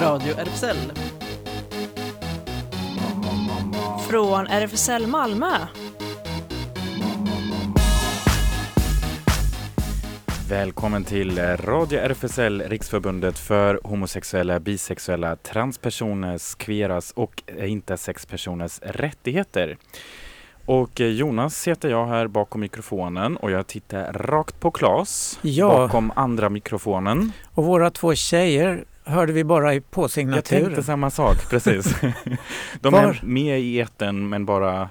Radio RFSL. Från RFSL Malmö. Välkommen till Radio RFSL, Riksförbundet för homosexuella, bisexuella, transpersoners, kveras och intersexpersoners rättigheter. Och Jonas heter jag här bakom mikrofonen och jag tittar rakt på Klas Ja. bakom andra mikrofonen. Och våra två tjejer hörde vi bara i Jag påsignaturen. tänkte samma sak, precis. De Var? är med i etern men bara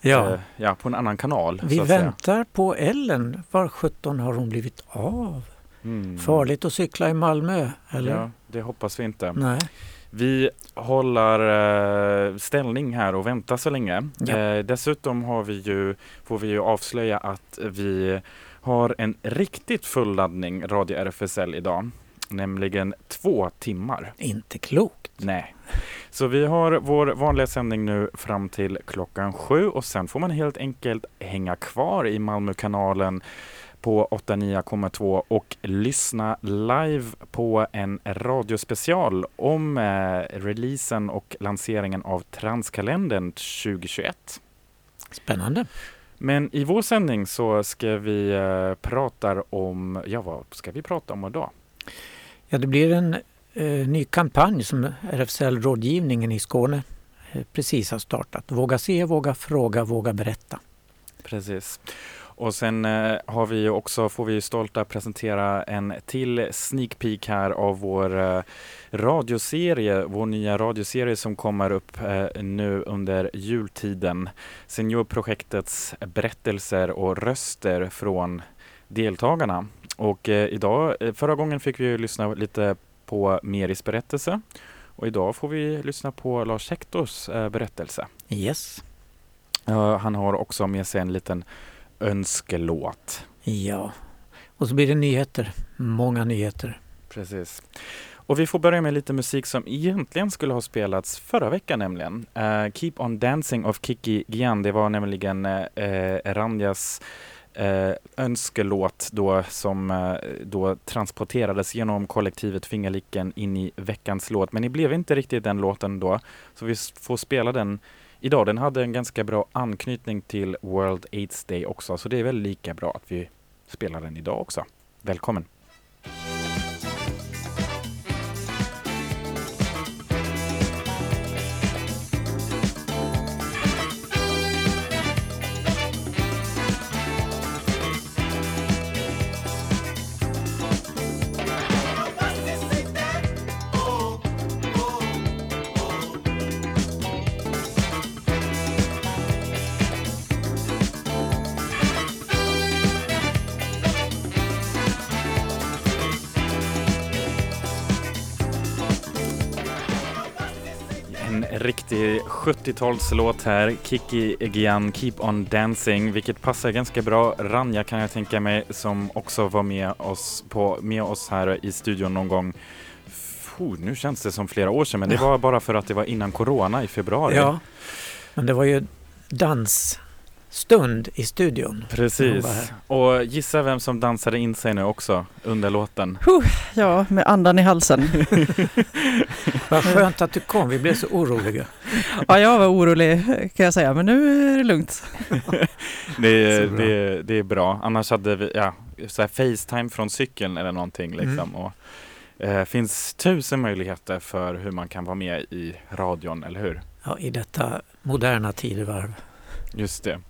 ja. eh, ja, på en annan kanal. Vi att säga. väntar på Ellen. Var 17 har hon blivit av? Mm. Farligt att cykla i Malmö, eller? Ja, det hoppas vi inte. Nej. Vi håller eh, ställning här och väntar så länge. Ja. Eh, dessutom har vi ju, får vi ju avslöja att vi har en riktigt full laddning Radio RFSL idag. Nämligen två timmar. Inte klokt. Nej. Så vi har vår vanliga sändning nu fram till klockan sju och sen får man helt enkelt hänga kvar i Malmökanalen på 89,2 och lyssna live på en radiospecial om eh, releasen och lanseringen av Transkalendern 2021. Spännande. Men i vår sändning så ska vi eh, prata om, ja vad ska vi prata om idag? Ja, det blir en eh, ny kampanj som RFSL-rådgivningen i Skåne eh, precis har startat. Våga se, våga fråga, våga berätta. Precis. Och sen eh, har vi också, får vi stolta presentera en till sneak peek här av vår eh, radioserie, vår nya radioserie som kommer upp eh, nu under jultiden. Seniorprojektets berättelser och röster från deltagarna. Och eh, idag, eh, förra gången fick vi lyssna lite på Meris berättelse och idag får vi lyssna på Lars Hektors eh, berättelse. Yes. Ja, han har också med sig en liten önskelåt. Ja. Och så blir det nyheter. Många nyheter. Precis. Och vi får börja med lite musik som egentligen skulle ha spelats förra veckan nämligen. Eh, Keep on dancing of Kiki Gian. Det var nämligen uh, Ranjas eh, önskelåt då som eh, då transporterades genom kollektivet Fingerlicken in i veckans låt. Men det blev inte riktigt den låten då. Så vi får spela den idag. Den hade en ganska bra anknytning till World AIDS Day också. Så det är väl lika bra att vi spelar den idag också. Välkommen! 70-talslåt här. Kiki Gian, Keep on dancing, vilket passar ganska bra. Ranja kan jag tänka mig, som också var med oss, på, med oss här i studion någon gång. Fuh, nu känns det som flera år sedan, men det var bara för att det var innan corona i februari. Ja. Men det var ju dansstund i studion. Precis. Och gissa vem som dansade in sig nu också under låten. Ja, med andan i halsen. Vad skönt att du kom. Vi blev så oroliga. Ja, jag var orolig kan jag säga, men nu är det lugnt. Det är, det, är- det är bra. Annars hade vi ja, så här Facetime från cykeln eller någonting. Liksom. Mm. Och, eh, finns tusen möjligheter för hur man kan vara med i radion, eller hur? Ja, I detta moderna tidevarv. Just det.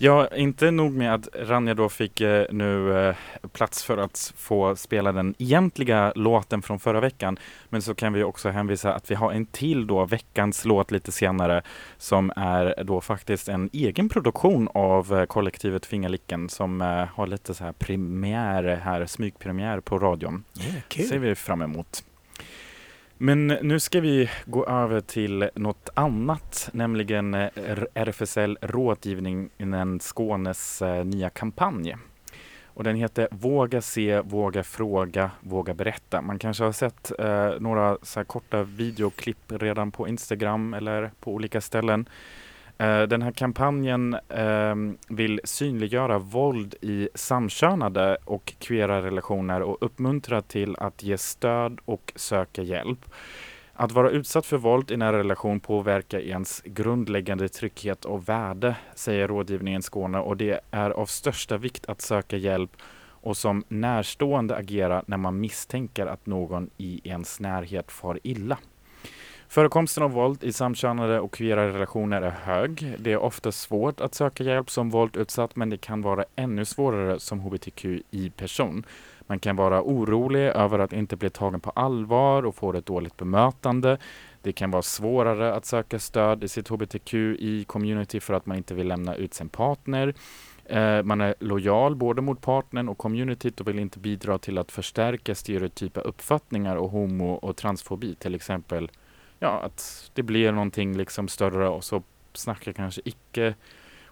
Ja, inte nog med att Ranja då fick eh, nu eh, plats för att få spela den egentliga låten från förra veckan. Men så kan vi också hänvisa att vi har en till då, veckans låt lite senare, som är då faktiskt en egen produktion av eh, kollektivet Fingerlicken som eh, har lite så här premiär här, smygpremiär på radion. Ja, ser kul. vi fram emot. Men nu ska vi gå över till något annat, nämligen eh, RFSL Rådgivningen Skånes eh, nya kampanj. Och den heter Våga se, våga fråga, våga berätta. Man kanske har sett eh, några så här korta videoklipp redan på Instagram eller på olika ställen. Eh, den här kampanjen ehm, vill synliggöra våld i samkönade och queera relationer och uppmuntra till att ge stöd och söka hjälp. Att vara utsatt för våld i nära relation påverkar ens grundläggande trygghet och värde, säger rådgivningen Skåne och det är av största vikt att söka hjälp och som närstående agera när man misstänker att någon i ens närhet far illa. Förekomsten av våld i samkönade och queera relationer är hög. Det är ofta svårt att söka hjälp som våldutsatt men det kan vara ännu svårare som hbtqi-person. Man kan vara orolig över att inte bli tagen på allvar och få ett dåligt bemötande. Det kan vara svårare att söka stöd i sitt hbtqi-community för att man inte vill lämna ut sin partner. Eh, man är lojal både mot partnern och communityt och vill inte bidra till att förstärka stereotypa uppfattningar och homo och transfobi. Till exempel ja, att det blir någonting liksom större och så snackar kanske icke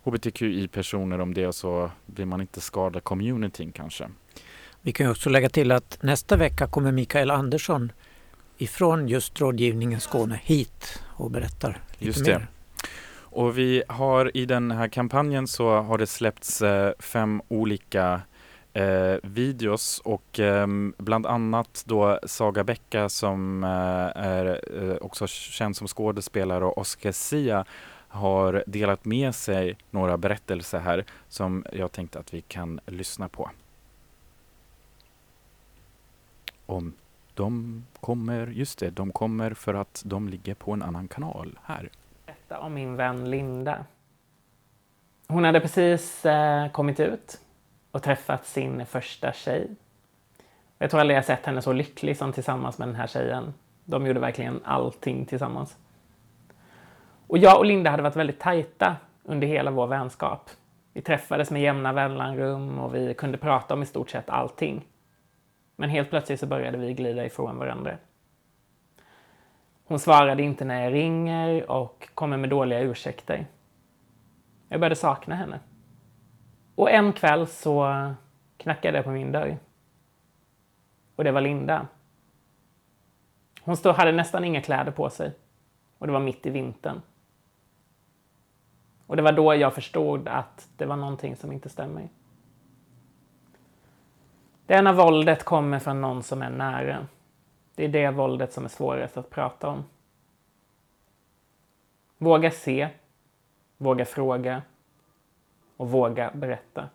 hbtqi-personer om det och så vill man inte skada communityn kanske. Vi kan också lägga till att nästa vecka kommer Mikael Andersson ifrån just rådgivningen Skåne hit och berättar lite just mer. Det. Och vi har i den här kampanjen så har det släppts eh, fem olika eh, videos och eh, bland annat då Saga Becka som eh, är eh, också känd som skådespelare och Oscar Sia har delat med sig några berättelser här som jag tänkte att vi kan lyssna på. Om de kommer, just det, de kommer för att de ligger på en annan kanal här. Berätta om min vän Linda. Hon hade precis eh, kommit ut och träffat sin första tjej. Jag tror aldrig jag sett henne så lycklig som tillsammans med den här tjejen. De gjorde verkligen allting tillsammans. Och jag och Linda hade varit väldigt tajta under hela vår vänskap. Vi träffades med jämna mellanrum och vi kunde prata om i stort sett allting. Men helt plötsligt så började vi glida ifrån varandra. Hon svarade inte när jag ringer och kommer med dåliga ursäkter. Jag började sakna henne. Och en kväll så knackade det på min dörr. Och det var Linda. Hon stod, hade nästan inga kläder på sig. Och det var mitt i vintern. Och det var då jag förstod att det var någonting som inte stämmer. Det är när våldet kommer från någon som är nära. Det är det våldet som är svårast att prata om. Våga se, våga fråga och våga berätta.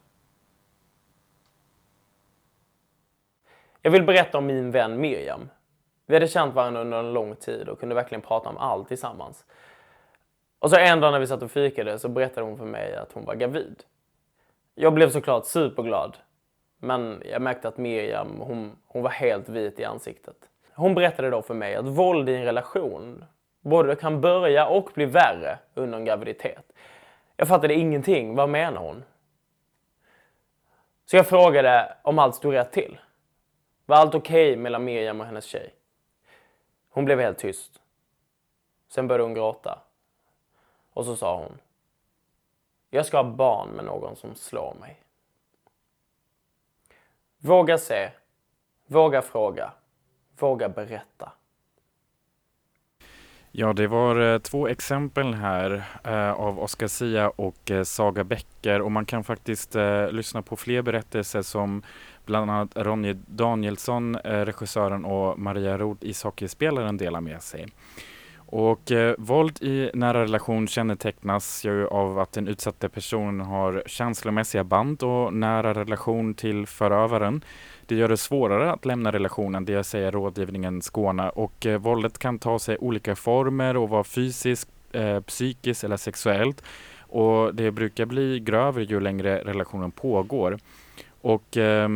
Jag vill berätta om min vän Miriam. Vi hade känt varandra under en lång tid och kunde verkligen prata om allt tillsammans. Och så en dag när vi satt och fikade så berättade hon för mig att hon var gravid. Jag blev såklart superglad. Men jag märkte att Miriam, hon, hon var helt vit i ansiktet. Hon berättade då för mig att våld i en relation både kan börja och bli värre under en graviditet. Jag fattade ingenting. Vad menar hon? Så jag frågade om allt stod rätt till. Var allt okej okay mellan Miriam och hennes tjej? Hon blev helt tyst. Sen började hon gråta. Och så sa hon. Jag ska ha barn med någon som slår mig. Våga se. Våga fråga. Våga berätta. Ja, det var eh, två exempel här eh, av Oscar Sia och eh, Saga Becker och man kan faktiskt eh, lyssna på fler berättelser som bland annat Ronny Danielsson, eh, regissören och Maria Roth, ishockeyspelaren, delar med sig. Och eh, våld i nära relation kännetecknas ju av att den utsatta personen har känslomässiga band och nära relation till förövaren. Det gör det svårare att lämna relationen, det säger rådgivningen Skåne. Och eh, våldet kan ta sig olika former och vara fysiskt, eh, psykiskt eller sexuellt. Och det brukar bli grövre ju längre relationen pågår. Och eh,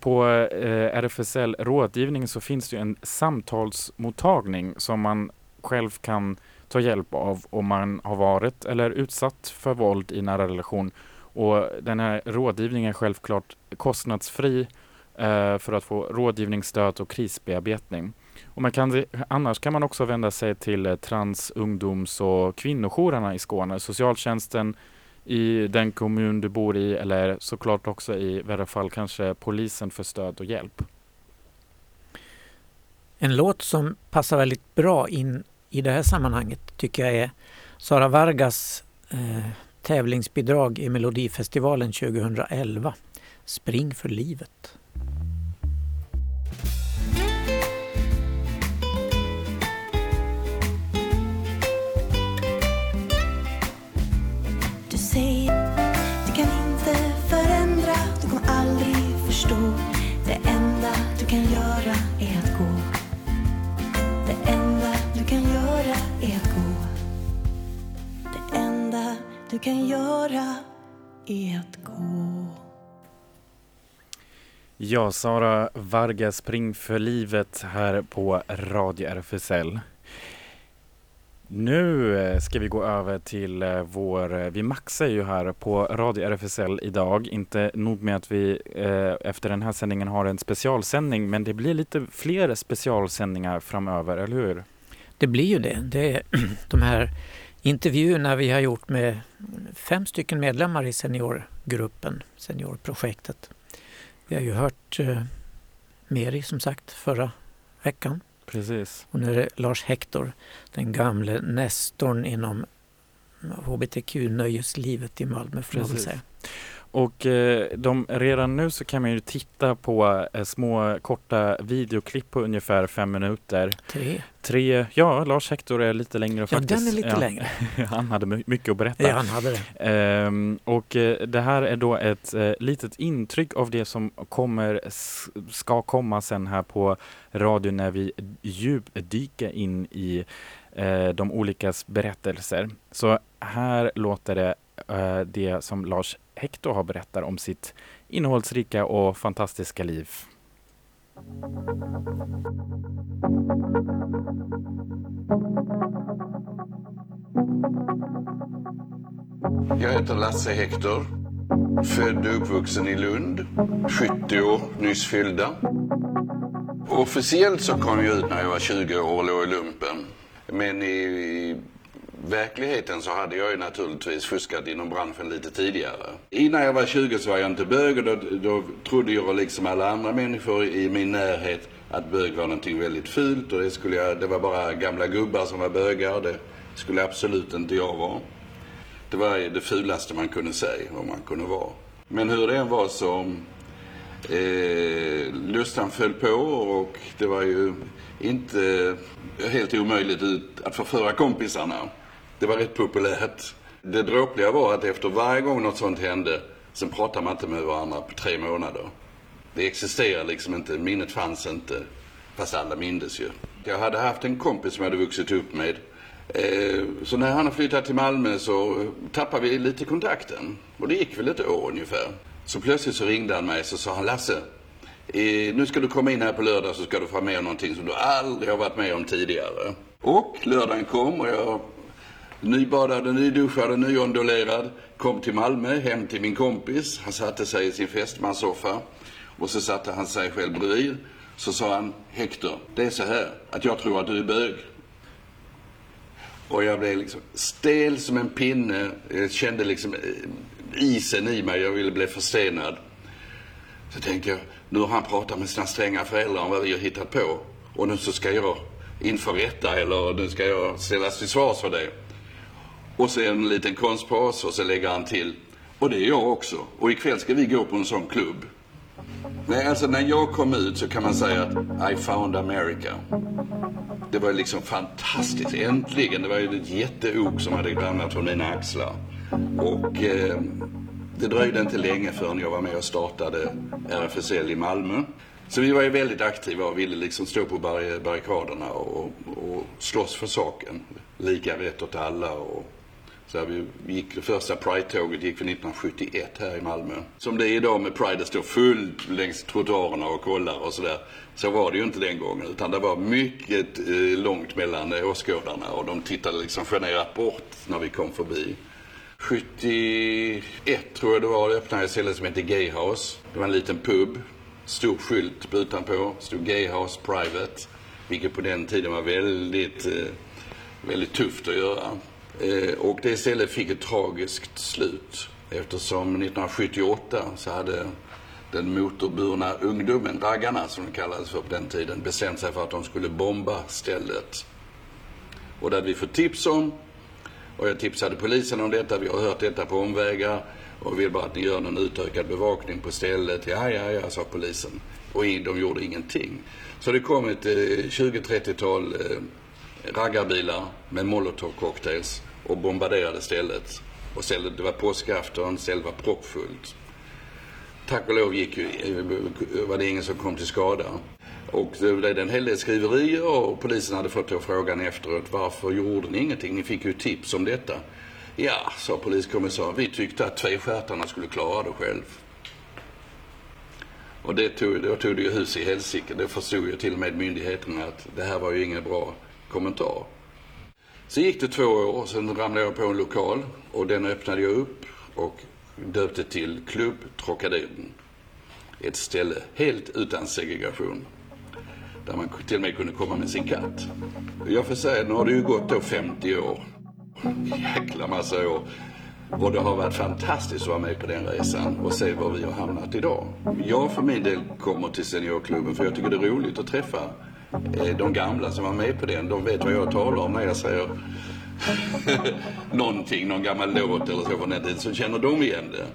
på eh, RFSL rådgivning så finns det en samtalsmottagning som man själv kan ta hjälp av om man har varit eller utsatt för våld i nära relation. Och den här rådgivningen är självklart kostnadsfri eh, Eh, för att få rådgivningsstöd och krisbearbetning. Och man kan, annars kan man också vända sig till eh, trans-, ungdoms och kvinnojourerna i Skåne, socialtjänsten i den kommun du bor i eller såklart också i värre fall kanske polisen för stöd och hjälp. En låt som passar väldigt bra in i det här sammanhanget tycker jag är Sara Vargas eh, tävlingsbidrag i Melodifestivalen 2011. Spring för livet. Förstå. Det enda du kan göra är att gå. Det enda du kan göra är att gå. Det enda du kan göra är att gå. Ja, Sara Vargas, Spring för livet här på Radio RFSL. Nu eh, ska vi gå över till eh, vår, eh, vi maxar ju här på Radio RFSL idag. Inte nog med att vi eh, efter den här sändningen har en specialsändning, men det blir lite fler specialsändningar framöver, eller hur? Det blir ju det. Det är de här intervjuerna vi har gjort med fem stycken medlemmar i seniorgruppen, seniorprojektet. Vi har ju hört eh, Meri som sagt förra veckan Precis. och nu är det Lars Hector, den gamle nestorn inom hbtq-nöjeslivet i Malmö får man väl säga. Och eh, de, redan nu så kan man ju titta på eh, små korta videoklipp på ungefär fem minuter. Tre. Tre, ja Lars Hector är lite längre Ja, faktiskt. den är lite Ja, längre. Han hade my- mycket att berätta. Ja, han hade det. Ehm, och eh, det här är då ett eh, litet intryck av det som kommer, ska komma sen här på radion när vi djupdyker in i eh, de olikas berättelser. Så här låter det Eh, det som Lars Hector har berättat om sitt innehållsrika och fantastiska liv. Jag heter Lasse Hector. Född och uppvuxen i Lund. 70 år nyss fyllda. Officiellt så kom jag ut när jag var 20 år och låg i lumpen. Men i, i verkligheten så hade jag ju naturligtvis fuskat inom branschen lite tidigare. Innan jag var 20 så var jag inte bög och då, då trodde jag liksom alla andra människor i min närhet att bög var någonting väldigt fult och det, skulle jag, det var bara gamla gubbar som var bögar det skulle absolut inte jag vara. Det var det fulaste man kunde säga vad man kunde vara. Men hur det än var så eh, lustan föll på och det var ju inte helt omöjligt att förföra kompisarna. Det var rätt populärt. Det dråpliga var att efter varje gång något sånt hände, sen pratade man inte med varandra på tre månader. Det existerade liksom inte, minnet fanns inte, fast alla mindes ju. Jag hade haft en kompis som jag hade vuxit upp med. Eh, så när han flyttade till Malmö så tappade vi lite kontakten. Och det gick väl ett år ungefär. Så plötsligt så ringde han mig så sa han Lasse, eh, nu ska du komma in här på lördag så ska du få vara med om någonting som du aldrig har varit med om tidigare. Och lördagen kom och jag nybadad, nyduschad och nyondulerad kom till Malmö hem till min kompis. Han satte sig i sin fästmanssoffa och så satte han sig själv bredvid. Så sa han, Hector, det är så här att jag tror att du är bög. Och jag blev liksom stel som en pinne. Jag kände liksom eh, isen i mig. Jag ville bli förstenad. Så tänkte jag, nu har han pratat med sina stränga föräldrar om vad vi har hittat på. Och nu så ska jag inför rätta eller nu ska jag ställas till svars för det. Och så en liten konstpaus och så lägger han till. Och det är jag också. Och ikväll ska vi gå på en sån klubb. Nej, alltså när jag kom ut så kan man säga att I found America. Det var liksom fantastiskt. Äntligen. Det var ju ett jätteok som hade ramlat från mina axlar. Och eh, det dröjde inte länge förrän jag var med och startade RFSL i Malmö. Så vi var ju väldigt aktiva och ville liksom stå på barrikaderna och, och slåss för saken. Lika rätt åt alla och så här, vi gick, det första Pride-tåget gick vi 1971 här i Malmö. Som det är idag med Pride, det står fullt längs trottoarerna och kollar och sådär. Så var det ju inte den gången, utan det var mycket eh, långt mellan eh, åskådarna och de tittade liksom generat bort när vi kom förbi. 71 tror jag det var, det öppnade ett ställe som hette Gayhouse. Det var en liten pub, stor skylt på utanpå, stod Gayhouse Private. Vilket på den tiden var väldigt, eh, väldigt tufft att göra. Eh, och det istället fick ett tragiskt slut eftersom 1978 så hade den motorburna ungdomen, raggarna som de kallades för på den tiden, bestämt sig för att de skulle bomba stället. Och det hade vi fått tips om. Och jag tipsade polisen om detta. Vi har hört detta på omvägar och vill bara att ni gör någon utökad bevakning på stället. Ja, ja, ja, sa polisen. Och de gjorde ingenting. Så det kom ett eh, 20-30-tal eh, raggarbilar med molotovcocktails och bombarderade stället. Och stället, det var påskafton, stället var proppfullt. Tack och lov gick ju, var det ingen som kom till skada. Och det blev en hel del skriverier och polisen hade fått då frågan efteråt. Varför gjorde ni ingenting? Ni fick ju tips om detta. Ja, sa poliskommissarien. Vi tyckte att tvestjärtarna skulle klara det själv. Och det tog, då tog det ju hus i helsike. Det förstod ju till och med myndigheterna att det här var ju ingen bra kommentar. Sen gick det två år, och sen ramlade jag på en lokal och den öppnade jag upp och döpte till Klubb Trocaderen. Ett ställe helt utan segregation. Där man till och med kunde komma med sin katt. Jag får säga, nu har det ju gått då 50 år. Jäkla massa år. Och det har varit fantastiskt att vara med på den resan och se var vi har hamnat idag. Jag för min del kommer till Seniorklubben för jag tycker det är roligt att träffa Eh, de gamla som var med på den. De vet vad jag talar om när jag säger någonting, någon gammal låt eller så från den tiden, så känner de igen det.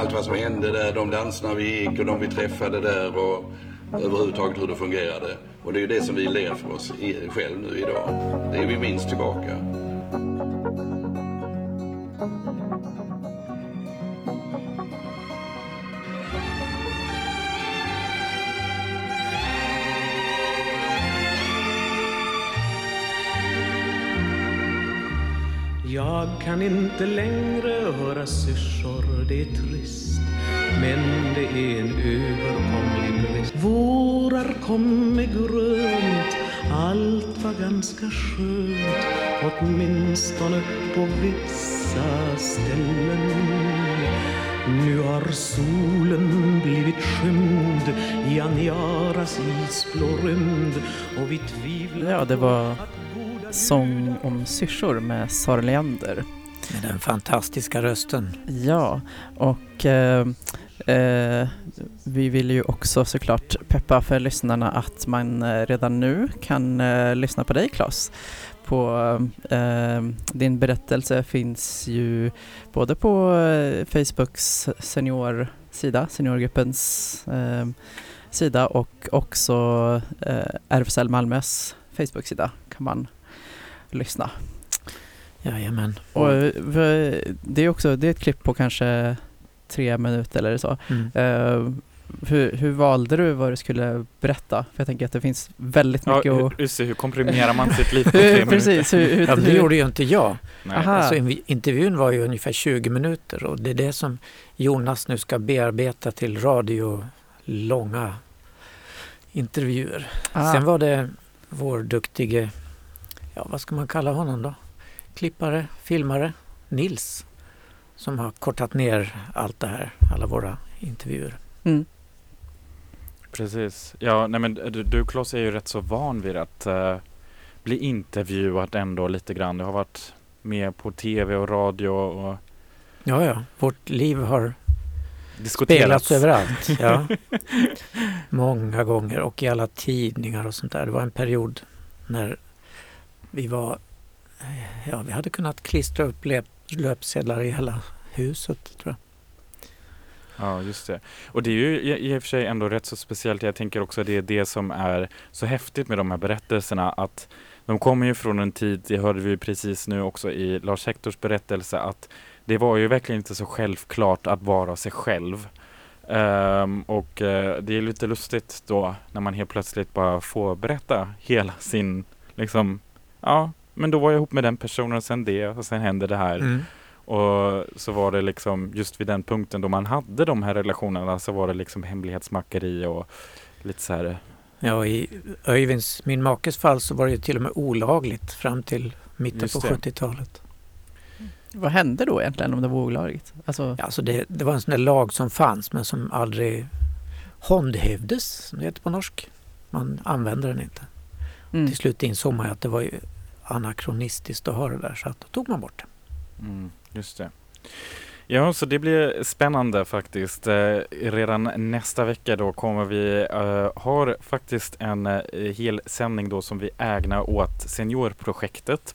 Allt vad som hände där, de danserna vi gick och de vi träffade där och överhuvudtaget hur det fungerade. Och det är ju det som vi ler för oss själv nu idag. Det är vi minst tillbaka. Kan inte längre höra syrsor, det är trist men det är en överkomlig brist. Vårar kom med grönt, allt var ganska skönt åtminstone på vissa ställen. Nu har solen blivit skymd i Aniaras isblå rymd och vi tvivlar Ja, det var Sång om syrsor med Sara Leander. Med den fantastiska rösten. Ja, och eh, eh, vi vill ju också såklart peppa för lyssnarna att man eh, redan nu kan eh, lyssna på dig Claes. På, eh, din berättelse finns ju både på eh, Facebooks seniorsida, seniorgruppens eh, sida och också eh, RFSL Malmös Facebooksida kan man lyssna. Jajamän. Och det är också det är ett klipp på kanske tre minuter eller så. Mm. Uh, hur, hur, valde du vad du skulle berätta? För jag tänker att det finns väldigt mycket ja, att... Just hur komprimerar man sitt liv på tre minuter? Precis, hur, hur, ja, det gjorde ju inte jag. Alltså, intervjun var ju ungefär 20 minuter och det är det som Jonas nu ska bearbeta till radio långa intervjuer. Aha. Sen var det vår duktige ja vad ska man kalla honom då? Klippare, filmare, Nils som har kortat ner allt det här, alla våra intervjuer. Mm. Precis. Ja, nej men du, du Klas är ju rätt så van vid att uh, bli intervjuad ändå lite grann. Du har varit med på tv och radio och... Ja, ja. Vårt liv har spelats överallt. Ja. Många gånger och i alla tidningar och sånt där. Det var en period när vi var, ja vi hade kunnat klistra upp löp, löpsedlar i hela huset tror jag. Ja, just det. Och det är ju i och för sig ändå rätt så speciellt. Jag tänker också att det är det som är så häftigt med de här berättelserna att de kommer ju från en tid, det hörde vi precis nu också i Lars Hectors berättelse, att det var ju verkligen inte så självklart att vara sig själv. Um, och uh, det är lite lustigt då när man helt plötsligt bara får berätta hela sin liksom ja, men då var jag ihop med den personen och sen det och sen hände det här. Mm. Och så var det liksom just vid den punkten då man hade de här relationerna så var det liksom hemlighetsmakeri och lite så här. Ja, i Öyvinds, min makes fall så var det till och med olagligt fram till mitten på 70-talet. Vad hände då egentligen om det var olagligt? Alltså... Ja, alltså det, det var en sån där lag som fanns men som aldrig håndhävdes, som det heter på norsk. Man använde den inte. Mm. Till slut insåg man att det var ju anakronistiskt att ha det där så att då tog man bort det. Mm, just det. Ja, så det blir spännande faktiskt. Eh, redan nästa vecka då kommer vi eh, har faktiskt en eh, hel sändning då som vi ägnar åt seniorprojektet.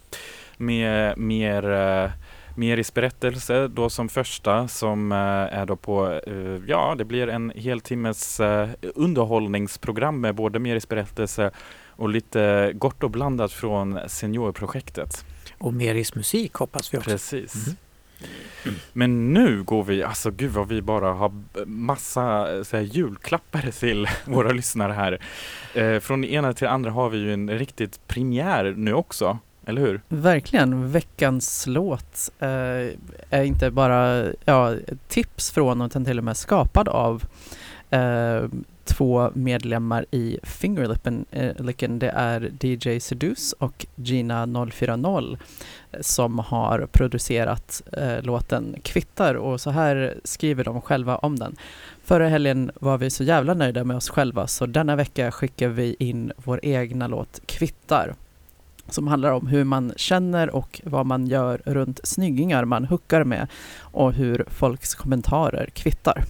med mer eh, uh, Meris berättelse då som första som eh, är då på, eh, ja det blir en hel timmes underhållningsprogram med både Meris berättelse och lite gott och blandat från seniorprojektet. Och Meris musik hoppas vi också. Precis. Mm. Men nu går vi, alltså gud vad vi bara har massa så här, julklappar till våra lyssnare här. Eh, från det ena till det andra har vi ju en riktigt premiär nu också. Eller hur? Verkligen. Veckans låt eh, är inte bara ja, tips från utan till och med skapad av eh, två medlemmar i Fingerlicken. Eh, det är DJ Seduce och Gina 040 som har producerat eh, låten Kvittar och så här skriver de själva om den. Förra helgen var vi så jävla nöjda med oss själva så denna vecka skickar vi in vår egna låt Kvittar som handlar om hur man känner och vad man gör runt snyggingar man huckar med och hur folks kommentarer kvittar.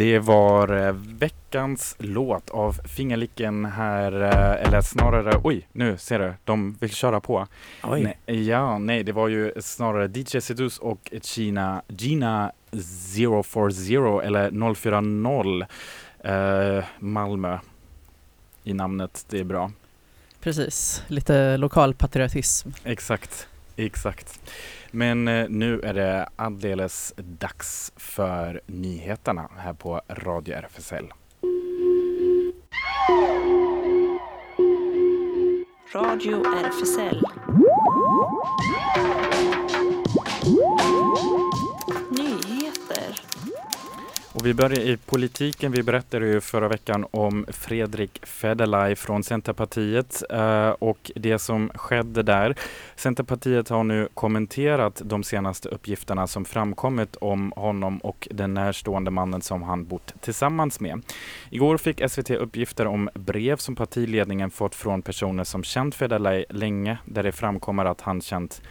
Det var eh, veckans låt av Fingerlicken här, eh, eller snarare, oj, nu ser du, de vill köra på. Oj. Nej, ja, nej, det var ju snarare DJ Sedus och Gina, Gina 040 eller 040 eh, Malmö i namnet, det är bra. Precis, lite lokal patriotism. Exakt, exakt. Men eh, nu är det alldeles dags för nyheterna här på Radio RFSL. Radio RFSL. Och vi börjar i politiken. Vi berättade ju förra veckan om Fredrik Federley från Centerpartiet eh, och det som skedde där. Centerpartiet har nu kommenterat de senaste uppgifterna som framkommit om honom och den närstående mannen som han bott tillsammans med. Igår fick SVT uppgifter om brev som partiledningen fått från personer som känt Federley länge där det framkommer att han känt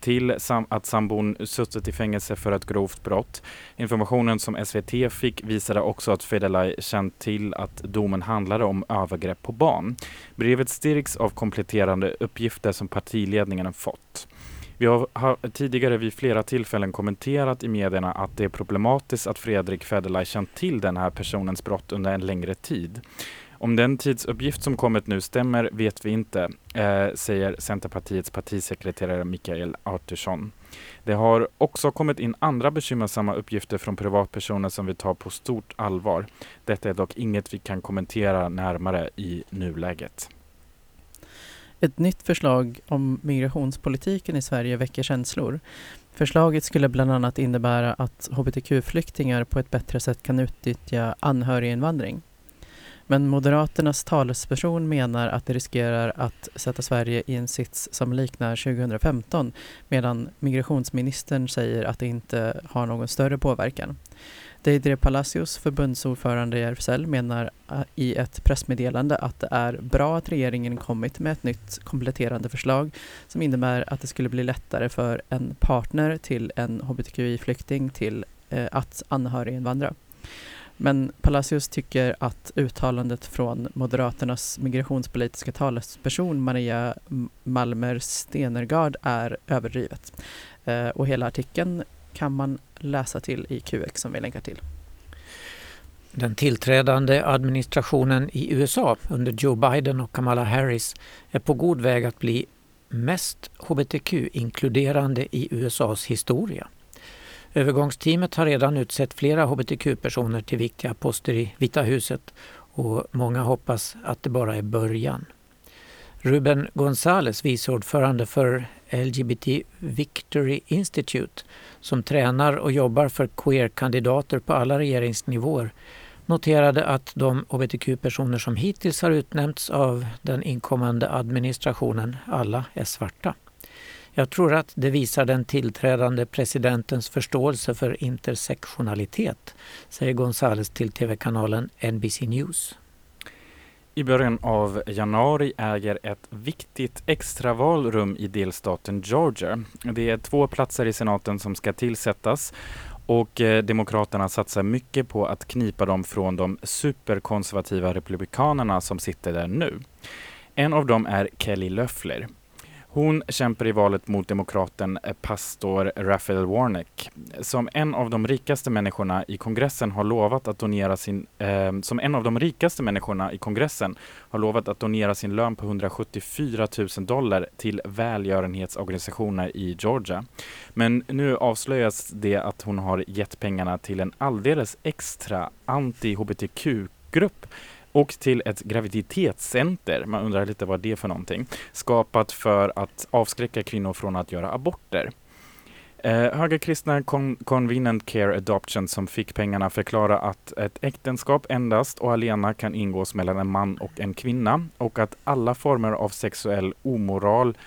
till att sambon suttit i fängelse för ett grovt brott. Informationen som SVT fick visade också att Federley känt till att domen handlade om övergrepp på barn. Brevet styrks av kompletterande uppgifter som partiledningen fått. Vi har tidigare vid flera tillfällen kommenterat i medierna att det är problematiskt att Fredrik Federley känt till den här personens brott under en längre tid. Om den tidsuppgift som kommit nu stämmer vet vi inte, eh, säger Centerpartiets partisekreterare Mikael Artursson. Det har också kommit in andra bekymmersamma uppgifter från privatpersoner som vi tar på stort allvar. Detta är dock inget vi kan kommentera närmare i nuläget. Ett nytt förslag om migrationspolitiken i Sverige väcker känslor. Förslaget skulle bland annat innebära att hbtq-flyktingar på ett bättre sätt kan utnyttja anhöriginvandring. Men Moderaternas talesperson menar att det riskerar att sätta Sverige i en sits som liknar 2015 medan migrationsministern säger att det inte har någon större påverkan. Deidre Palacios, förbundsordförande i RFSL, menar äh, i ett pressmeddelande att det är bra att regeringen kommit med ett nytt kompletterande förslag som innebär att det skulle bli lättare för en partner till en hbtqi-flykting till eh, att anhöriginvandra. Men Palacios tycker att uttalandet från Moderaternas migrationspolitiska talesperson Maria Malmer Stenergard är överdrivet. Eh, och hela artikeln kan man läsa till i QX som vi länkar till. Den tillträdande administrationen i USA under Joe Biden och Kamala Harris är på god väg att bli mest hbtq-inkluderande i USAs historia. Övergångsteamet har redan utsett flera hbtq-personer till viktiga poster i Vita huset och många hoppas att det bara är början. Ruben Gonzales, viceordförande för LGBT Victory Institute, som tränar och jobbar för queer-kandidater på alla regeringsnivåer, noterade att de hbtq-personer som hittills har utnämnts av den inkommande administrationen alla är svarta. Jag tror att det visar den tillträdande presidentens förståelse för intersektionalitet, säger Gonzales till tv-kanalen NBC News. I början av januari äger ett viktigt extraval rum i delstaten Georgia. Det är två platser i senaten som ska tillsättas och eh, Demokraterna satsar mycket på att knipa dem från de superkonservativa republikanerna som sitter där nu. En av dem är Kelly Löffler. Hon kämpar i valet mot demokraten eh, pastor Raphael Warnock. Som en av de rikaste människorna i kongressen har lovat att donera sin, eh, som en av de rikaste människorna i kongressen har lovat att donera sin lön på 174 000 dollar till välgörenhetsorganisationer i Georgia. Men nu avslöjas det att hon har gett pengarna till en alldeles extra anti-hbtq-grupp och till ett graviditetscenter, man undrar lite vad det är för någonting, skapat för att avskräcka kvinnor från att göra aborter. Eh, högerkristna Con Convenient Care Adoption som fick pengarna förklara att ett äktenskap endast och alena kan ingås mellan en man och en kvinna och att alla former av sexuell omoral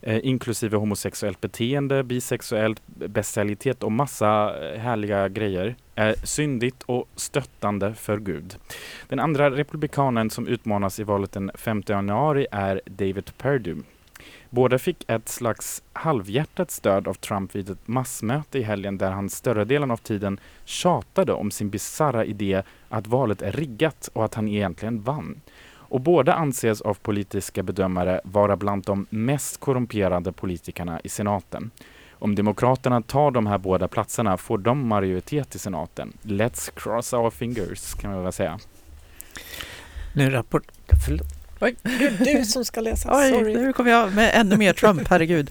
eh, inklusive homosexuellt beteende, bisexuellt, bestialitet och massa eh, härliga grejer, är syndigt och stöttande för Gud. Den andra republikanen som utmanas i valet den 5 januari är David Perdue. Båda fick ett slags halvhjärtat stöd av Trump vid ett massmöte i helgen där han större delen av tiden tjatade om sin bizarra idé att valet är riggat och att han egentligen vann. Och båda anses av politiska bedömare vara bland de mest korrumperade politikerna i senaten. Om Demokraterna tar de här båda platserna får de majoritet i senaten. Let's cross our fingers, kan man väl säga. Nu rapport... Förlåt. Oj, det är du som ska läsa. Oj, Sorry. nu kommer jag med ännu mer Trump, herregud.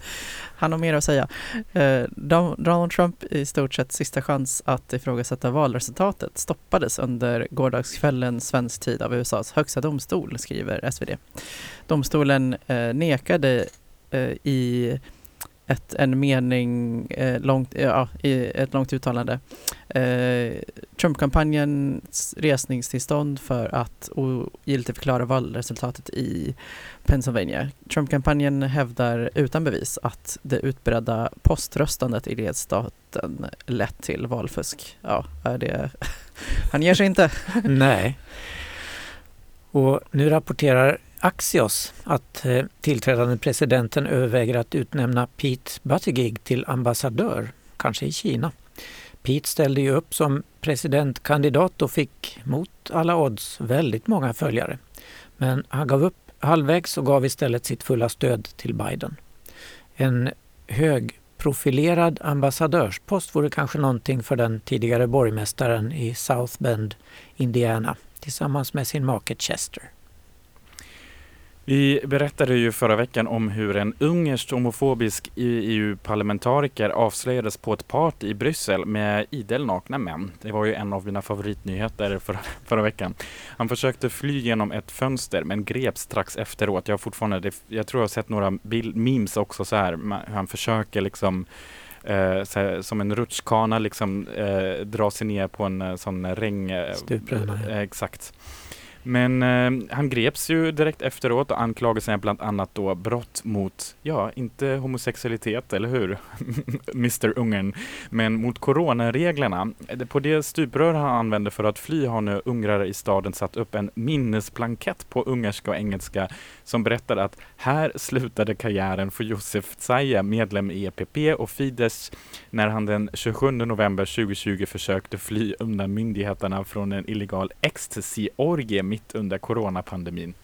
Han har mer att säga. Eh, Donald Trump i stort sett sista chans att ifrågasätta valresultatet stoppades under gårdagskvällen svensk tid av USAs högsta domstol, skriver SvD. Domstolen eh, nekade eh, i ett, en mening, eh, långt, eh, ja, i ett långt uttalande. Eh, Trump-kampanjens resningstillstånd för att ogiltigförklara valresultatet i Pennsylvania. Trump-kampanjen hävdar utan bevis att det utbredda poströstandet i delstaten lett till valfusk. Ja, är det... Han ger sig inte. Nej. Och nu rapporterar Axios att eh, tillträdande presidenten överväger att utnämna Pete Buttigieg till ambassadör, kanske i Kina. Pete ställde ju upp som presidentkandidat och fick mot alla odds väldigt många följare. Men han gav upp halvvägs och gav istället sitt fulla stöd till Biden. En högprofilerad ambassadörspost vore kanske någonting för den tidigare borgmästaren i South Bend, Indiana, tillsammans med sin make Chester. Vi berättade ju förra veckan om hur en ungersk homofobisk EU-parlamentariker avslöjades på ett party i Bryssel med idel nakna män. Det var ju en av mina favoritnyheter förra, förra veckan. Han försökte fly genom ett fönster men greps strax efteråt. Jag, har fortfarande, jag tror jag har sett några bild, memes också så här, hur han försöker liksom Eh, här, som en rutschkana liksom eh, dra sig ner på en eh, sån regn... Stupränna. eh, exakt. Men eh, han greps ju direkt efteråt och anklagelserna är bland annat då brott mot, ja, inte homosexualitet, eller hur? Mr Ungern, men mot coronareglerna. Eh, på det stuprör han använde för att fly har nu ungrare i staden satt upp en minnesblankett på ungerska och engelska som berättar att här slutade karriären för Josef Tsaia, medlem i EPP och Fidesz, när han den 27 november 2020 försökte fly undan myndigheterna från en illegal ecstasy-orgie mitt under coronapandemin.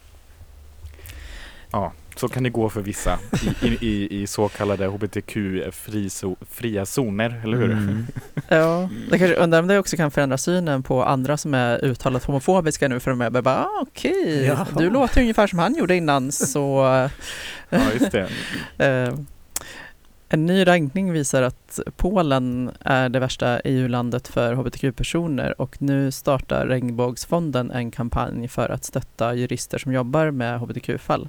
Ja, så kan det gå för vissa i, i, i, i så kallade hbtq-fria zoner, eller hur? Mm. Ja, jag kanske undrar om det också kan förändra synen på andra som är uttalat homofobiska nu för de är bara, ah, okej, Jaha. du låter ungefär som han gjorde innan så Ja, just det. En ny rankning visar att Polen är det värsta EU-landet för hbtq-personer och nu startar Regnbågsfonden en kampanj för att stötta jurister som jobbar med hbtq-fall.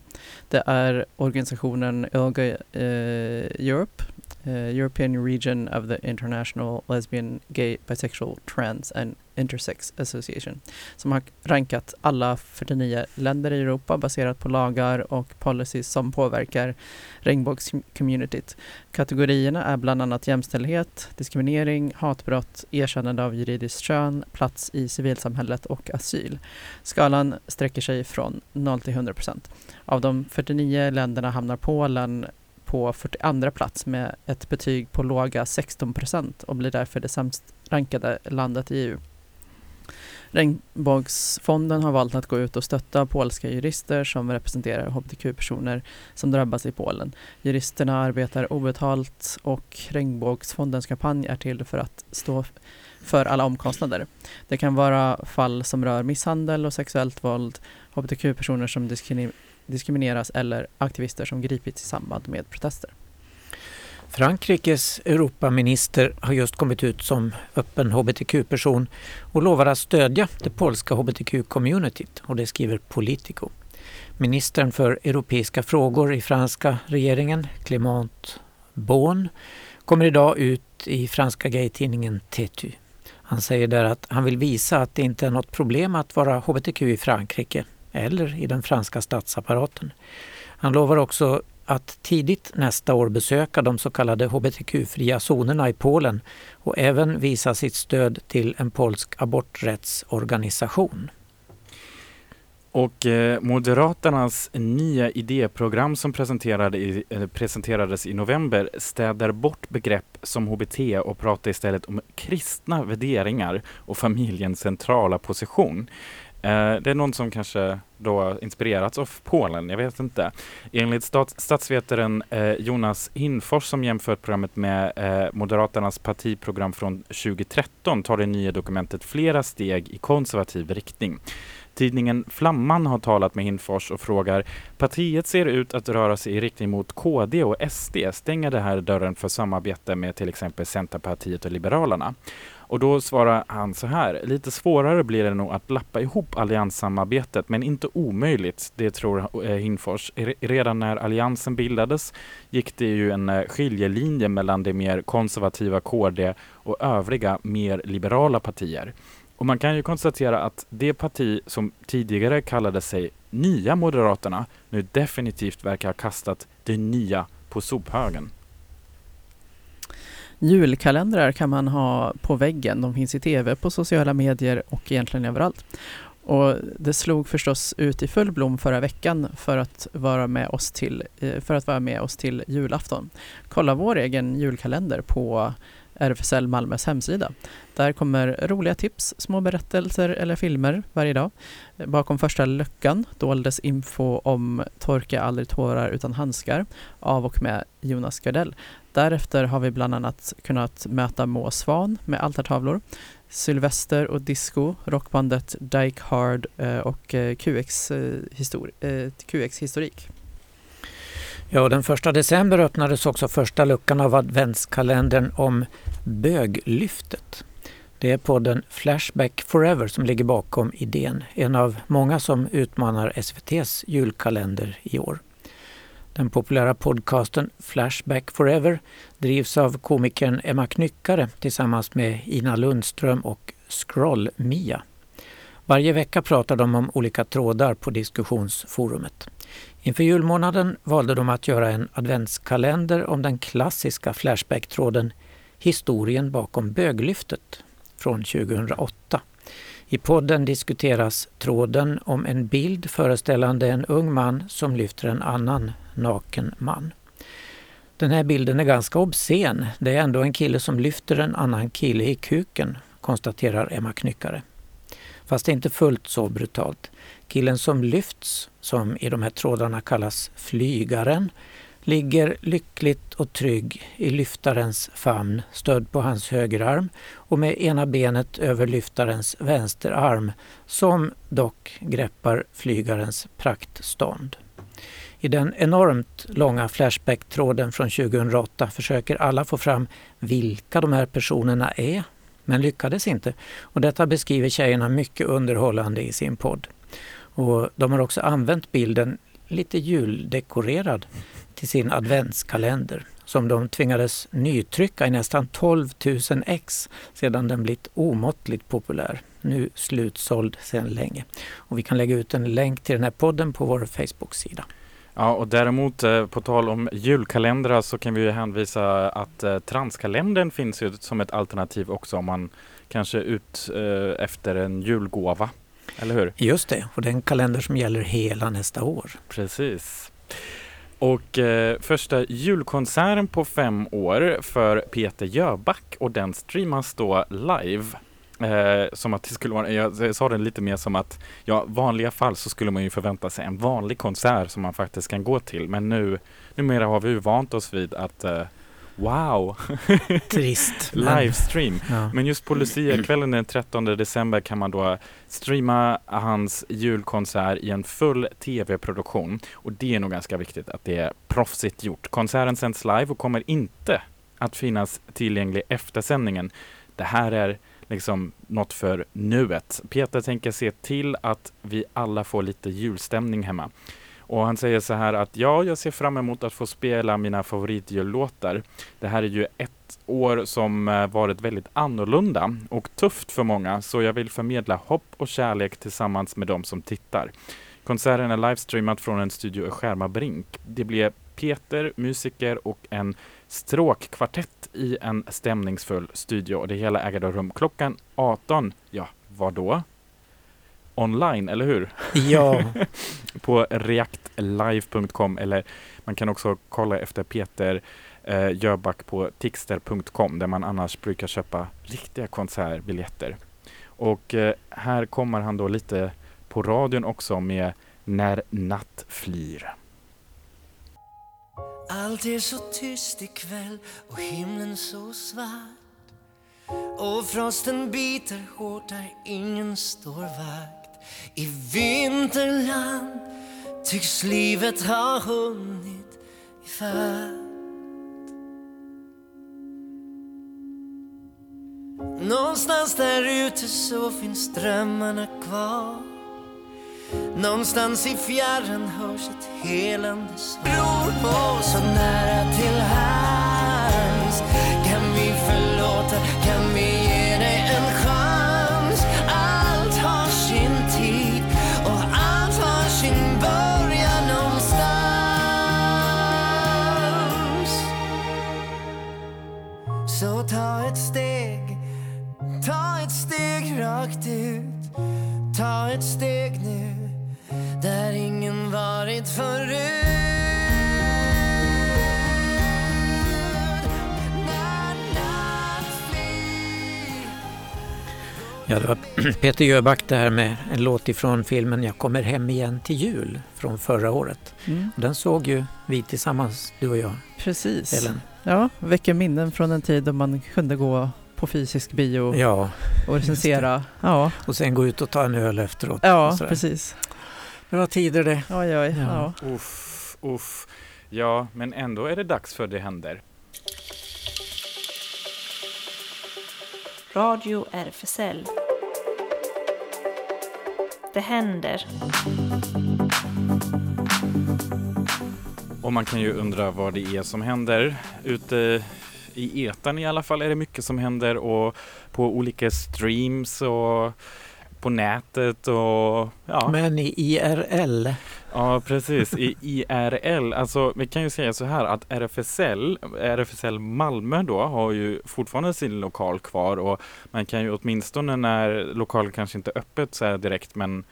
Det är organisationen ILGA eh, Europe, eh, European Region of the International Lesbian, Gay, Bisexual, Trans and Intersex Association som har rankat alla 49 länder i Europa baserat på lagar och policies som påverkar regnbågscommunityt. Kategorierna är bland annat jämställdhet, diskriminering, hatbrott, erkännande av juridiskt kön, plats i civilsamhället och asyl. Skalan sträcker sig från 0 till 100 procent. Av de 49 länderna hamnar Polen på 42 plats med ett betyg på låga 16 procent och blir därför det sämst rankade landet i EU. Regnbågsfonden har valt att gå ut och stötta polska jurister som representerar hbtq-personer som drabbas i Polen. Juristerna arbetar obetalt och Regnbågsfondens kampanj är till för att stå för alla omkostnader. Det kan vara fall som rör misshandel och sexuellt våld, hbtq-personer som diskrimineras eller aktivister som gripits i samband med protester. Frankrikes Europaminister har just kommit ut som öppen hbtq-person och lovar att stödja det polska hbtq-communityt och det skriver Politico. Ministern för europeiska frågor i franska regeringen, Clément Beaune, kommer idag ut i franska gaytidningen Tetu. Han säger där att han vill visa att det inte är något problem att vara hbtq i Frankrike eller i den franska statsapparaten. Han lovar också att tidigt nästa år besöka de så kallade hbtq-fria zonerna i Polen och även visa sitt stöd till en polsk aborträttsorganisation. Och eh, Moderaternas nya idéprogram som presenterade i, eh, presenterades i november städar bort begrepp som HBT och pratar istället om kristna värderingar och familjens centrala position. Eh, det är någon som kanske då inspirerats av Polen, jag vet inte. Enligt stats statsvetaren eh, Jonas Hinfors som jämfört programmet med eh, Moderaternas partiprogram från 2013 tar det nya dokumentet flera steg i konservativ riktning. Tidningen Flamman har talat med Hinfors och frågar Partiet ser ut att röra sig i riktning mot KD och SD. Stänger det här dörren för samarbete med till exempel Centerpartiet och Liberalerna? Och då svarar han så här. Lite svårare blir det nog att lappa ihop allianssamarbetet, men inte omöjligt. Det tror eh, Hinfors. Redan när alliansen bildades gick det ju en eh, skiljelinje mellan det mer konservativa KD och övriga mer liberala partier. Och man kan ju konstatera att det parti som tidigare kallade sig Nya Moderaterna nu definitivt verkar ha kastat det nya på sophögen. Julkalendrar kan man ha på väggen. De finns i tv, på sociala medier och egentligen överallt. Och det slog förstås ut i full blom förra veckan för att vara med oss till, eh, för att vara med oss till julafton. Kolla vår egen julkalender på RFSL Malmös hemsida. Där kommer roliga tips, små berättelser eller filmer varje dag. Bakom första luckan doldes info om Torka aldrig tårar utan handskar av och med Jonas Gardell. Därefter har vi bland annat kunnat möta Må Svan med altartavlor, Sylvester och Disco, rockbandet Dyke Hard eh, och eh, QX, eh, histori QX historik. Ja, den första december öppnades också första luckan av adventskalendern om Böglyftet. Det är podden Flashback Forever som ligger bakom idén, en av många som utmanar SVTs julkalender i år. Den populära podcasten Flashback Forever drivs av komikern Emma Knyckare tillsammans med Ina Lundström och Scroll-Mia. Varje vecka pratar de om olika trådar på diskussionsforumet. Inför julmånaden valde de att göra en adventskalender om den klassiska Flashback-tråden Historien bakom böglyftet från 2008. I podden diskuteras tråden om en bild föreställande en ung man som lyfter en annan naken man. Den här bilden är ganska obscen. Det är ändå en kille som lyfter en annan kille i kuken, konstaterar Emma Knyckare. Fast inte fullt så brutalt. Killen som lyfts, som i de här trådarna kallas flygaren, ligger lyckligt och trygg i lyftarens famn stödd på hans högerarm och med ena benet över lyftarens vänsterarm som dock greppar flygarens praktstånd. I den enormt långa Flashback-tråden från 2008 försöker alla få fram vilka de här personerna är, men lyckades inte. Och detta beskriver tjejerna mycket underhållande i sin podd. Och de har också använt bilden lite juldekorerad till sin adventskalender som de tvingades nytrycka i nästan 12 000 ex sedan den blivit omåttligt populär. Nu slutsåld sedan länge. Och vi kan lägga ut en länk till den här podden på vår Facebook-sida. Ja, och däremot eh, på tal om julkalendrar så kan vi ju hänvisa att eh, Transkalendern finns ju som ett alternativ också om man kanske ut eh, efter en julgåva. Eller hur? Just det, och det är en kalender som gäller hela nästa år. Precis. Och eh, första julkonserten på fem år för Peter Jöback och den streamas då live. Eh, som att det skulle vara, jag, sa det lite mer som att ja, vanliga fall så skulle man ju förvänta sig en vanlig konsert som man faktiskt kan gå till. Men nu, numera har vi ju vant oss vid att eh, wow! Trist. Livestream. Ja. Men just på Lucia-kvällen den 13 december kan man då streama hans julkonsert i en full tv-produktion. Och det är nog ganska viktigt att det är proffsigt gjort. Konserten sänds live och kommer inte att finnas tillgänglig efter sändningen. Det här är liksom något för nuet. Peter tänker se till att vi alla får lite julstämning hemma. Och han säger så här att ja, jag ser fram emot att få spela mina favoritjullåtar. Det här är ju ett år som eh, varit väldigt annorlunda och tufft för många, så jag vill förmedla hopp och kärlek tillsammans med de som tittar. Konserten är livestreamad från en studio i Skärmarbrink. Det blir Peter, musiker och en stråkkvartett i en stämningsfull studio och det hela äger då rum klockan 18. Ja, vad då? Online, eller hur? Ja, på reactlive.com eller man kan också kolla efter Peter eh, Jöback på tixter.com där man annars brukar köpa riktiga konsertbiljetter. Och eh, här kommer han då lite på radion också med När natt flyr. Allt är så tyst ikväll och himlen så svart. Och frosten biter hårt där ingen står vakt. I vinterland tycks livet ha hunnit ifatt Någonstans där ute så finns drömmarna kvar. Någonstans i fjärran hörs ett helande bror på så nära till hands. Kan vi förlåta, kan vi ge dig en chans? Allt har sin tid och allt har sin början någonstans. Så ta ett steg, ta ett steg rakt ut. Ta ett steg nu där ingen varit förut ja, det var Peter Jöback det här med en låt ifrån filmen Jag kommer hem igen till jul från förra året. Mm. Och den såg ju vi tillsammans, du och jag, Precis. Ellen. Ja, väcker minnen från en tid då man kunde gå på fysisk bio Ja, och recensera. Ja, och sen gå ut och ta en öl efteråt. ja precis. Det var tider det. Oj, oj, Ja. ja. Uff, uff. Ja, men ändå är det dags för Det händer. Radio RFSL. Det händer. Och man kan ju undra vad det är som händer. Ute i etern i alla fall är det mycket som händer och på olika streams och på nätet och ja. Men i IRL, Ja, precis. I IRL, alltså vi kan ju säga så här att RFSL, RFSL Malmö då har ju fortfarande sin lokal kvar och man kan ju åtminstone när lokalen kanske inte är öppet så här direkt men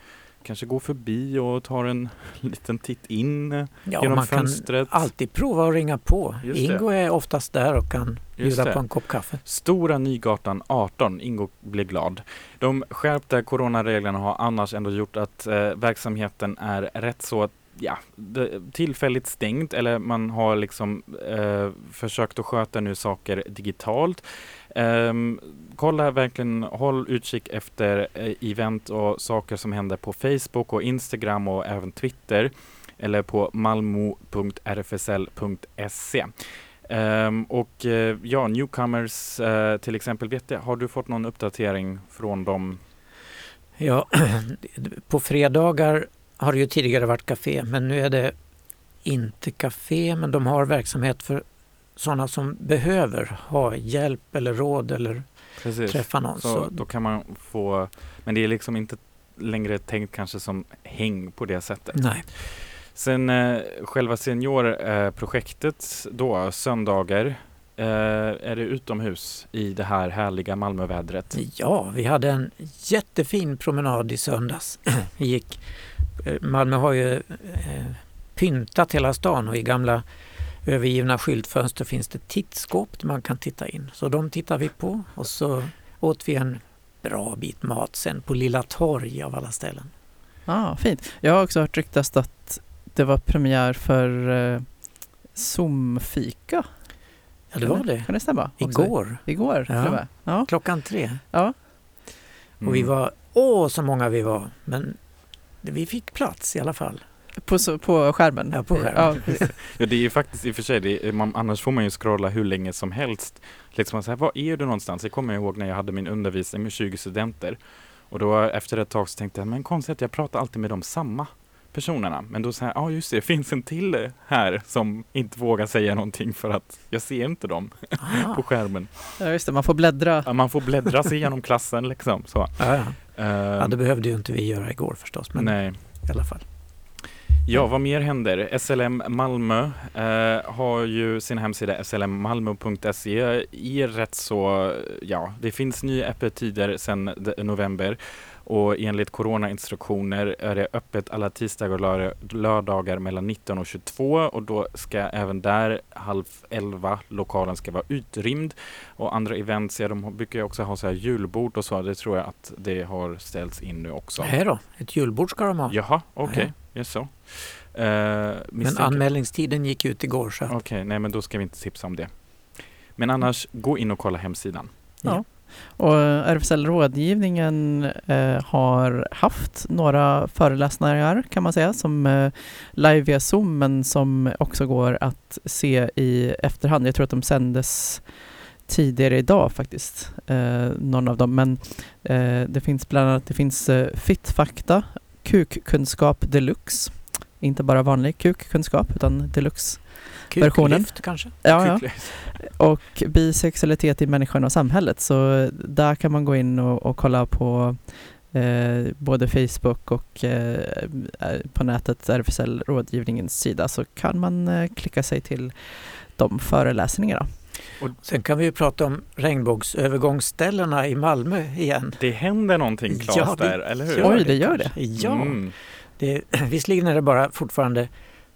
kanske gå förbi och tar en liten titt in ja, genom man kan fönstret. alltid prova att ringa på. Just det. Ingo är oftast där och kan Just bjuda det. på en kopp kaffe. Stora Nygatan 18, Ingo blir glad. De skärpta coronareglerna har annars ändå gjort att eh, verksamheten är rätt så ja, det- tillfälligt stängd eller man har liksom eh, försökt att sköta nu saker digitalt. Um, kolla verkligen, håll utkik efter eh, event och saker som händer på Facebook och Instagram och även Twitter eller på malmo.rfsl.se. Um, ehm, och eh, ja, newcomers uh, till exempel, vet jag, har du fått någon uppdatering från dem? Ja, på fredagar har det ju tidigare varit café men nu är det inte café men de har verksamhet för sådana som behöver ha hjälp eller råd eller Precis. träffa någon. Så, Så, då kan man få, men det är liksom inte längre tänkt kanske som häng på det sättet. nej. Sen eh, själva seniorprojektet då, söndagar, eh, är det utomhus i det här härliga Malmövädret. Ja, vi hade en jättefin promenad i söndags. Vi gick, eh, Malmö har ju eh, pyntat hela stan och i gamla övergivna skyltfönster finns det tittskåp där man kan titta in. Så de tittar vi på och så åt vi en bra bit mat sen på Lilla Torg av alla ställen. Ah, fint. Jag har också hört ryktas att det var premiär för eh, Zoom-fika. Ja, det var det. Kan det stämma? Igår, Igår, Ja. Ja. klockan tre. ja. Och vi Mm. var, åh så många vi var, men vi fick plats i alla fall. På, så- på skärmen? Ja, på skärmen. Ja. Ja, det är ju faktiskt i och för sig, det är, man, annars får man ju scrolla hur länge som helst. Liksom man säger, var är du någonstans? Jag kommer ihåg när jag hade min undervisning med 20 studenter. Och då efter ett tag så tänkte jag, men konstigt, jag pratar alltid med de samma personerna. Men då säger jag, ja just det, det finns en till här som inte vågar säga någonting för att jag ser inte dem Ah. på skärmen. ja, just det. Man får bläddra. Ja, man får bläddra sig igenom klassen liksom. Så. Ja, ja. Eh, ja, det behövde ju inte vi göra igår förstås, men nej. i alla fall. Ja, vad mer händer? SLM Malmö eh, har ju sin hemsida slmmalmo.se i rätt så, ja, det finns nya öppettider sedan november. Och enligt coronainstruktioner är det öppet alla tisdagar och lör- lördagar mellan 19 och 22 och då ska även där halv 11 lokalen ska vara utrymd. Och andra events, ja de brukar ju också ha så här julbord och så, det tror jag att det har ställts in nu också. Nej då, ett julbord ska de ha. Jaha, okej, yes, så. Eh, Men anmälningstiden gick ut igår att, Okej, nej men då ska vi inte tipsa om det. Men annars, gå in och kolla hemsidan. Ja. Och RFSL Rådgivningen eh, har haft några föreläsningar kan man säga som eh, live via Zoom men som också går att se i efterhand. Jag tror att de sändes tidigare idag faktiskt, eh, någon av dem. Men eh, det finns bland annat det finns eh, Fittfakta, Kukkunskap Deluxe. Inte bara vanlig kukkunskap utan deluxe. versionen. kuklyft kanske? Ja, ja. Och bisexualitet i människan och samhället. Så där kan man gå in och, och kolla på eh, både Facebook och eh, på nätet RFSL rådgivningens sida så kan man eh, klicka sig till de föreläsningarna. Sen kan vi ju prata om regnbågsövergångsställena i Malmö igen. Det händer någonting Claes Ja, där, eller hur? Oj, det gör det. Ja, Mm. det, visserligen är det bara fortfarande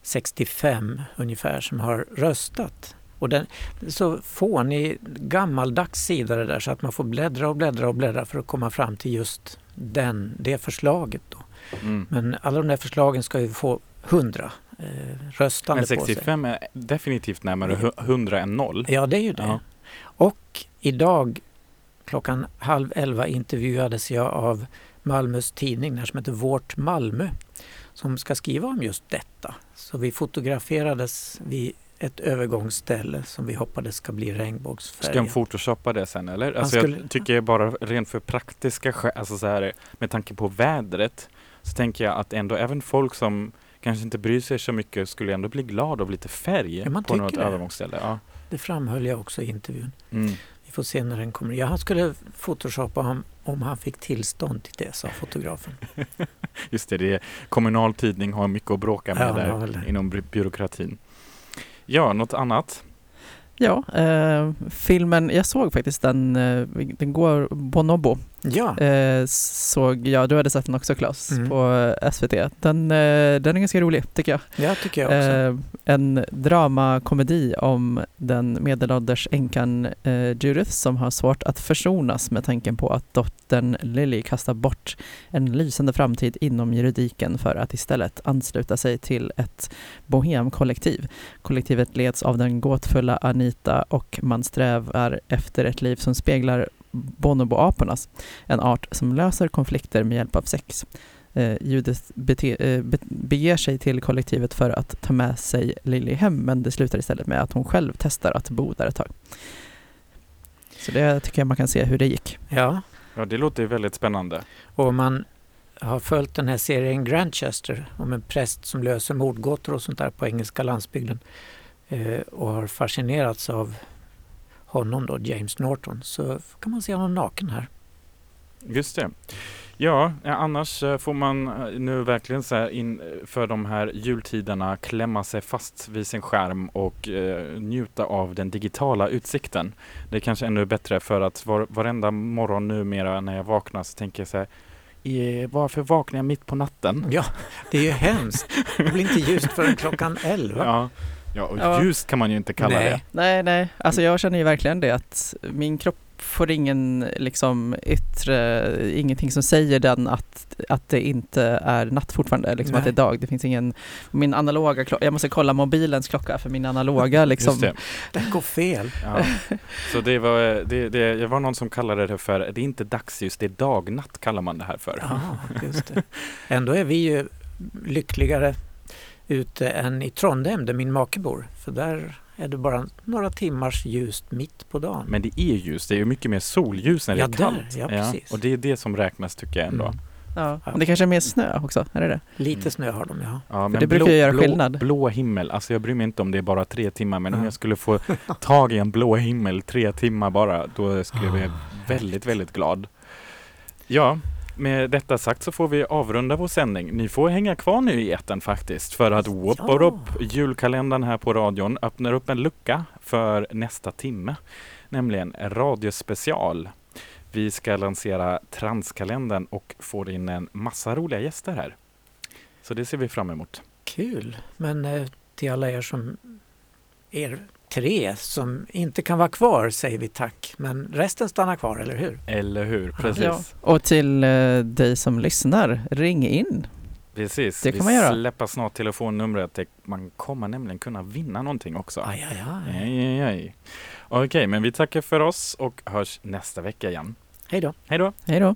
65 ungefär som har röstat. Och den, så fånig gammaldags sida det där så att man får bläddra och bläddra och bläddra för att komma fram till just den, det förslaget. Då. Mm. Men alla de där förslagen ska ju få 100 eh, röstande Men på sig. 65 är definitivt närmare hu- 100 än noll. Ja, det är ju det. Ja. Och idag klockan halv elva intervjuades jag av Malmös tidning som heter Vårt Malmö som ska skriva om just detta. Så vi fotograferades vid ett övergångsställe som vi hoppades ska bli Ska de regnbågsfärgat. photoshoppa det sen eller? Alltså skulle- jag tycker bara rent för praktiska skäl, alltså så här, med tanke på vädret så tänker jag att ändå även folk som kanske inte bryr sig så mycket skulle ändå bli glada av lite färg Ja, på något det. övergångsställe. Ja. Det framhöll jag också i intervjun. Mm. Vi får se när den kommer. Ja, han skulle photoshoppa om, om han fick tillstånd till det, sa fotografen. Just det, det är kommunal tidning har mycket att bråka med Ja, där inom by- byråkratin. Ja, något annat? Ja, eh, filmen, jag såg faktiskt den, eh, den går, Bonobo, Ja, eh, såg jag, du hade sett den också Claes, Mm. på SVT. Den, eh, den är ganska rolig tycker jag. jag tycker jag också. Eh, en dramakomedi om den medelålders änkan eh, Judith som har svårt att försonas med tanken på att dottern Lily kastar bort en lysande framtid inom juridiken för att istället ansluta sig till ett bohemkollektiv. Kollektivet leds av den gåtfulla Anita och man strävar efter ett liv som speglar bonoboapornas, en art som löser konflikter med hjälp av sex. Eh, Judith bete, eh, be, beger sig till kollektivet för att ta med sig Lily hem men det slutar istället med att hon själv testar att bo där ett tag. Så det tycker jag man kan se hur det gick. Ja, Ja, det låter ju väldigt spännande. och man har följt den här serien Grantchester om en präst som löser mordgåtor och sånt där på engelska landsbygden eh, och har fascinerats av honom då, James Norton, så kan man se honom naken här. Just det. Ja, eh, annars eh, får man eh, nu verkligen så här in för de här jultiderna klämma sig fast vid sin skärm och eh, njuta av den digitala utsikten. Det är kanske ännu bättre för att var, varenda morgon numera när jag vaknar så tänker jag så här "Eh, varför vaknar jag mitt på natten? Ja, det är ju hemskt. Det blir inte ljust förrän klockan 11. Ja, ja och Ja. ljust kan man ju inte kalla Nej. det. Nej, nej, alltså jag känner ju verkligen det att min kropp får ingen liksom yttre, ingenting som säger den att, att det inte är natt fortfarande, liksom Nej. att det är dag. Det finns ingen, min analoga klocka, jag måste kolla mobilens klocka för min analoga liksom. Just det. Det går fel. Ja. Så det var, det, det, det var någon som kallade det för, det är inte dagsljus, det är dagnatt kallar man det här för. Ja, just det. Ändå är vi ju lyckligare ute än i Trondheim där min make bor. För där är det bara några timmars ljust mitt på dagen. Men det är ljus, det är ju mycket mer solljus när det Ja, är där, kallt. ja, precis. och det är det som räknas tycker jag ändå. Mm. Ja. Men det kanske är mer snö också, är det det? Lite snö har de ja. Ja, det brukar ju göra blå, skillnad. Blå himmel, alltså jag bryr mig inte om det är bara tre timmar men om Ja. jag skulle få tag i en blå himmel tre timmar bara då skulle jag bli Ah, väldigt, väldigt glad. Ja, med detta sagt så får vi avrunda vår sändning. Ni får hänga kvar nu i etern faktiskt för att whoop Ja. upp julkalendern här på radion öppnar upp en lucka för nästa timme, nämligen radiospecial. Vi ska lansera Transkalendern och får in en massa roliga gäster här. Så det ser vi fram emot. Kul. Men eh, till alla er som er tre som inte kan vara kvar säger vi tack. Men resten stannar kvar, eller hur? Eller hur? Precis. Ja. Och till eh, dig som lyssnar, ring in. Precis. Det kan vi man göra. släpper snart telefonnumret. Man kommer nämligen kunna vinna någonting också. Aj, aj, aj. Aj, aj, aj. Okej, men vi tackar för oss och hörs nästa vecka igen. Hej då. Hej då! Hej då!